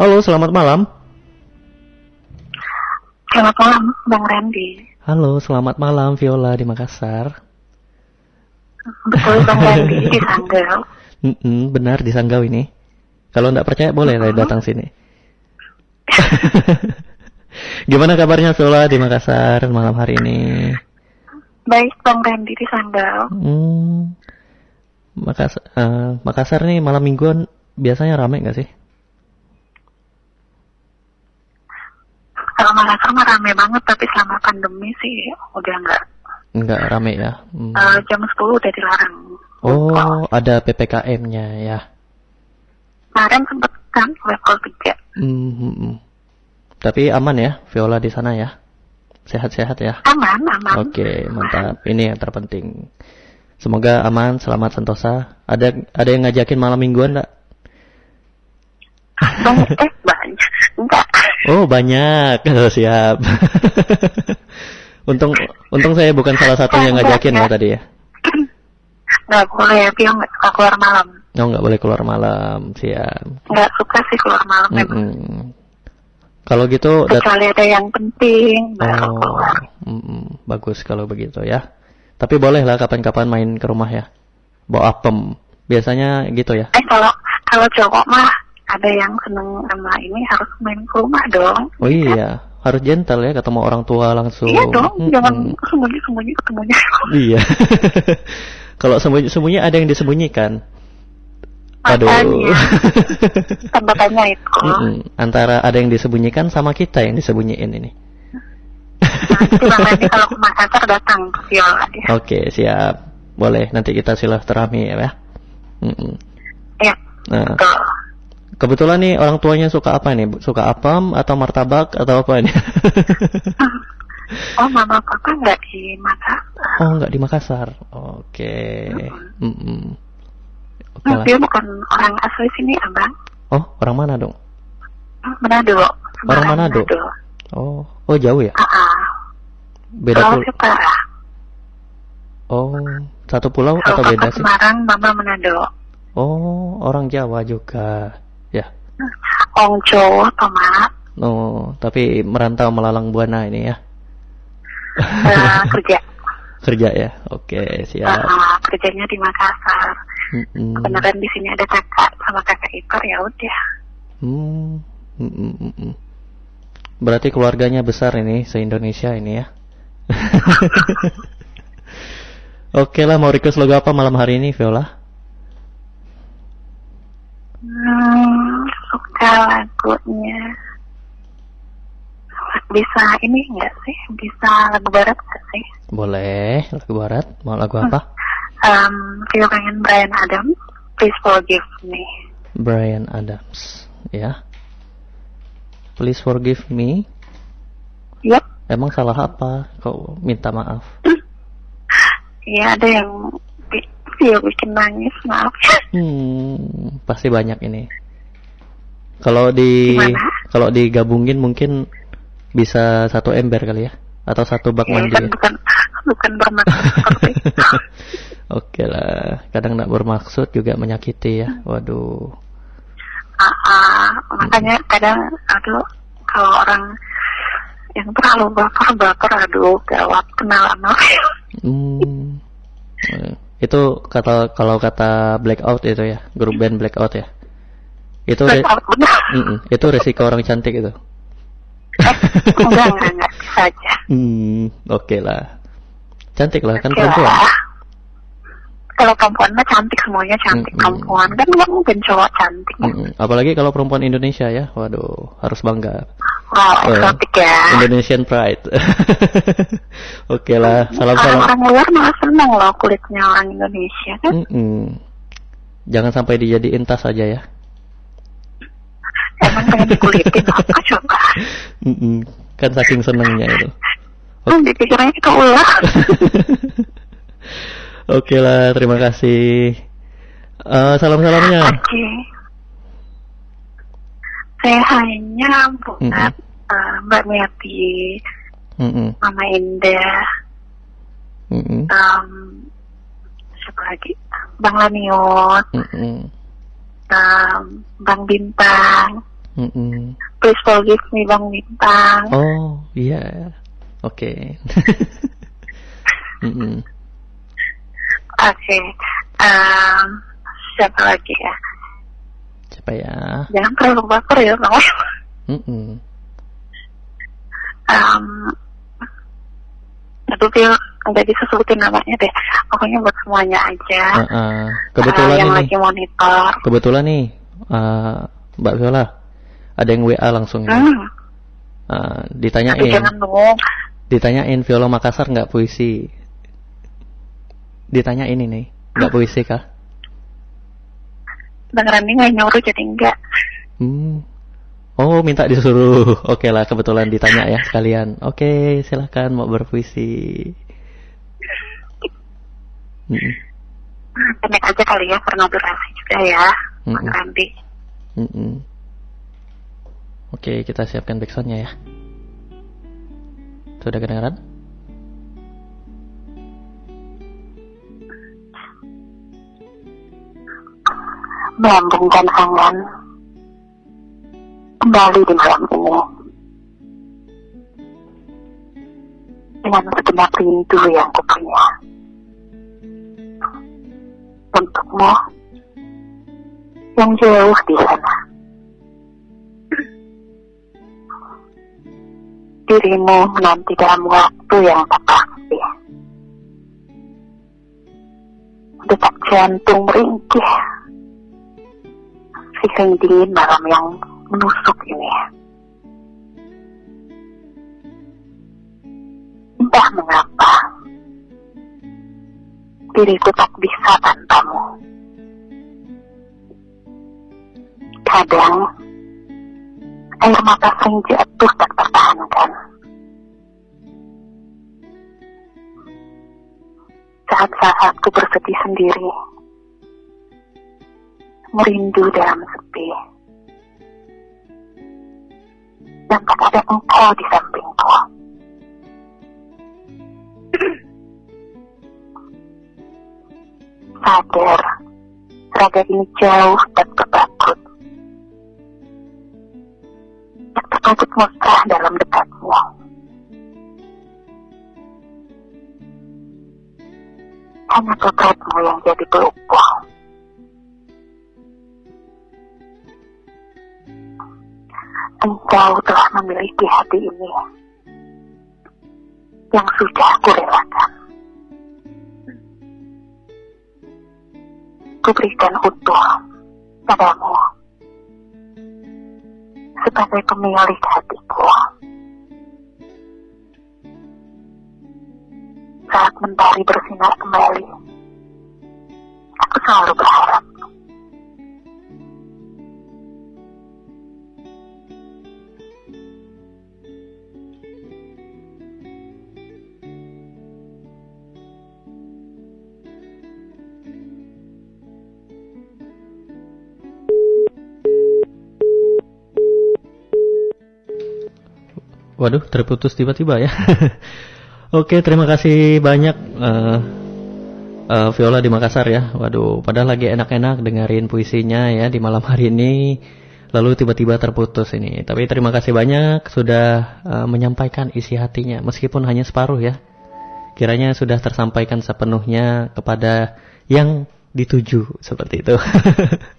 Halo, selamat malam. Selamat malam, Bang Randy. Halo, selamat malam Viola di Makassar. Betul, Bang Randy di Sanggau. Mm-mm, benar di Sanggau ini. Kalau nggak percaya boleh uh datang sini. Gimana kabarnya Viola di Makassar malam hari ini? Baik, Bang Randy di Sanggau. Hmm, Makassar, uh, Makassar nih malam mingguan biasanya rame nggak sih? Kalau Makassar mah rame banget, tapi selama pandemi sih udah nggak. Nggak rame ya? Hmm. Uh, jam 10 udah dilarang. Oh, ada PPKM-nya ya? Kemarin sempat kan level 3. Hmm, hmm, hmm. Tapi aman ya, Viola di sana ya? Sehat-sehat ya? Aman, aman. Oke, mantap. Ini yang terpenting. Semoga aman, selamat, sentosa. Ada ada yang ngajakin malam mingguan enggak? Eh banyak. Enggak. Oh, banyak. Oh, siap. untung untung saya bukan salah satu yang ngajakin ya tadi ya. Nggak boleh, Pio nggak suka keluar malam. Oh, nggak boleh keluar malam, siap. Nggak suka sih keluar malam Mm. -mm. Kalau gitu, Kecuali ada yang penting, baru oh, keluar. mm -mm. bagus kalau begitu ya. Tapi boleh lah kapan-kapan main ke rumah ya. Bawa apem. Biasanya gitu ya. Eh kalau kalau cowok mah ada yang seneng sama ini harus main ke rumah dong. Oh iya, harus gentle ya ketemu orang tua langsung. Iya dong, Mm-mm. jangan sembunyi-sembunyi ketemunya. Iya. Kalau sembunyi-sembunyi ada yang disembunyikan. Aduh. Tanda tanya itu. Mm-mm. Antara ada yang disembunyikan sama kita yang disembunyiin ini. Nanti Bang Randy kalau ke datang ke Viola ya. Oke, siap. Boleh, nanti kita silaturahmi ya. Mm-mm. Iya, Nah, betul. Kebetulan nih orang tuanya suka apa nih? Suka apam atau martabak atau apa ini? Oh, mama papa nggak di Makassar. oh, nggak di Makassar. Oke. Nah, lah. dia bukan orang asli sini, abang. Oh, orang mana dong? Manado. Orang Semarang, Manado? Oh, oh jauh ya? Ah. Beda pulau. Oh, satu pulau kalau atau beda sih? Semarang, mama Manado. Oh, orang Jawa juga. Ya. Ong Jawa, tomat, Oh, tapi merantau melalang buana ini ya. eh, kerja. Kerja ya. Oke, siap. ah, kerjanya di Makassar. Mm-mm. Kebenaran di sini ada kakak sama kakak ipar ya udah. Hmm. Mm-mm. Berarti keluarganya besar ini se-Indonesia ini ya. Oke lah, mau request lagu apa malam hari ini, Viola? Hmm, suka lagunya. Bisa ini enggak sih? Bisa lagu barat enggak sih? Boleh, lagu barat. Mau lagu apa? Um, Vio pengen Brian Adams. Please forgive me. Brian Adams, ya. Please forgive me. Yep. Emang salah apa? Kau minta maaf? Iya ada yang Vio bikin nangis maaf. Hmm, pasti banyak ini. Kalau di kalau digabungin mungkin bisa satu ember kali ya, atau satu bak Ya, mandi. kan ya? bukan bukan bermaksud. Oke lah, kadang nak bermaksud juga menyakiti ya. Waduh. Ah, ah, makanya kadang aduh kalau orang yang terlalu baper baper aduh gawat kenal sama. Hmm. Itu kata kalau kata blackout itu ya, grup band blackout ya. Itu re- Blackout benar. Mm-mm, itu resiko orang cantik itu. Enggak enggak. Hmm, oke lah. Cantik lah kan perempuan. lah. Kalau perempuan mah cantik semuanya cantik Mm-mm. perempuan kan nggak mungkin cowok cantik. Apalagi kalau perempuan Indonesia ya, waduh, harus bangga. Wow, Eh, eksotik ya. Indonesian pride. oke lah, salam-salam. Orang-orang luar malah seneng loh kulitnya orang Indonesia kan. Mm-mm. Jangan sampai dijadiin tas aja ya. Emang pengen dikulitin apa coba? Mm-mm. Kan saking senengnya itu. Hmm, dipikirnya kita ular. Oke lah, terima kasih. Eh, salam-salamnya. Oke. Saya hanya buat Mm-mm. eh, Mbak Miati, Mm-mm. Mama Indah, Mm-mm. em, siapa lagi? Bang Laniot, Mm-mm. em, Bang Bintang, Mm-mm. Please forgive me Bang Bintang. Oh, iya. Oke. Mm-mm. Oke. Em, siapa lagi ya? Siapa ya? Jangan terlalu baper ya Bang. Mm-mm. um, aduh Bill nggak bisa sebutin namanya deh pokoknya buat semuanya aja Uh-uh. Kebetulan Uh, yang ini, lagi monitor kebetulan nih, uh, Mbak Viola, ada yang WA langsung nih. hmm, Uh, ditanyain, jangan dong ditanyain Viola Makassar nggak puisi? Ditanyain ini, nggak puisi kah? Bang Randi nggak nyuruh jadi enggak Hmm. Oh, minta disuruh. Oke lah, kebetulan ditanya ya sekalian. Oke, silahkan mau berpuisi. Mm-mm. pendek aja kali ya karena durasi juga ya Bang Mm-mm. Randi Mm-mm. Oke, kita siapkan backsoundnya ya. Sudah kedengaran? Melambungkan angan kembali di malam ini. Dengan segenap rindu yang kupunya untukmu yang jauh di sana. Dirimu menanti dalam waktu yang tak pasti. Detak jantung meringkih Siang dingin malam yang menusuk ini. Entah mengapa, diriku tak bisa tanpamu. Kadang, air mata sering jatuh tak tertahankan. Saat-saat ku bersedih sendiri, merindu dalam sepi. Dan tak ada engkau di sampingku. Sadar, raga ini jauh dan tertakut. Tak tertakut musrah dalam dekatmu. Hanya potretmu yang jadi pelupuk. Engkau telah memiliki hati ini yang sudah kurelakan. Kuberikan utuh padamu sebagai pemilik hatiku. Saat mentari bersinar kembali, aku selalu berharap Waduh, terputus tiba-tiba ya. Oke, terima kasih banyak eh, eh, Viola di Makassar ya. Waduh, padahal lagi enak-enak dengerin puisinya ya di malam hari ini. Lalu tiba-tiba terputus ini. Tapi terima kasih banyak sudah eh, menyampaikan isi hatinya meskipun hanya separuh ya. Kiranya sudah tersampaikan sepenuhnya kepada yang dituju seperti itu.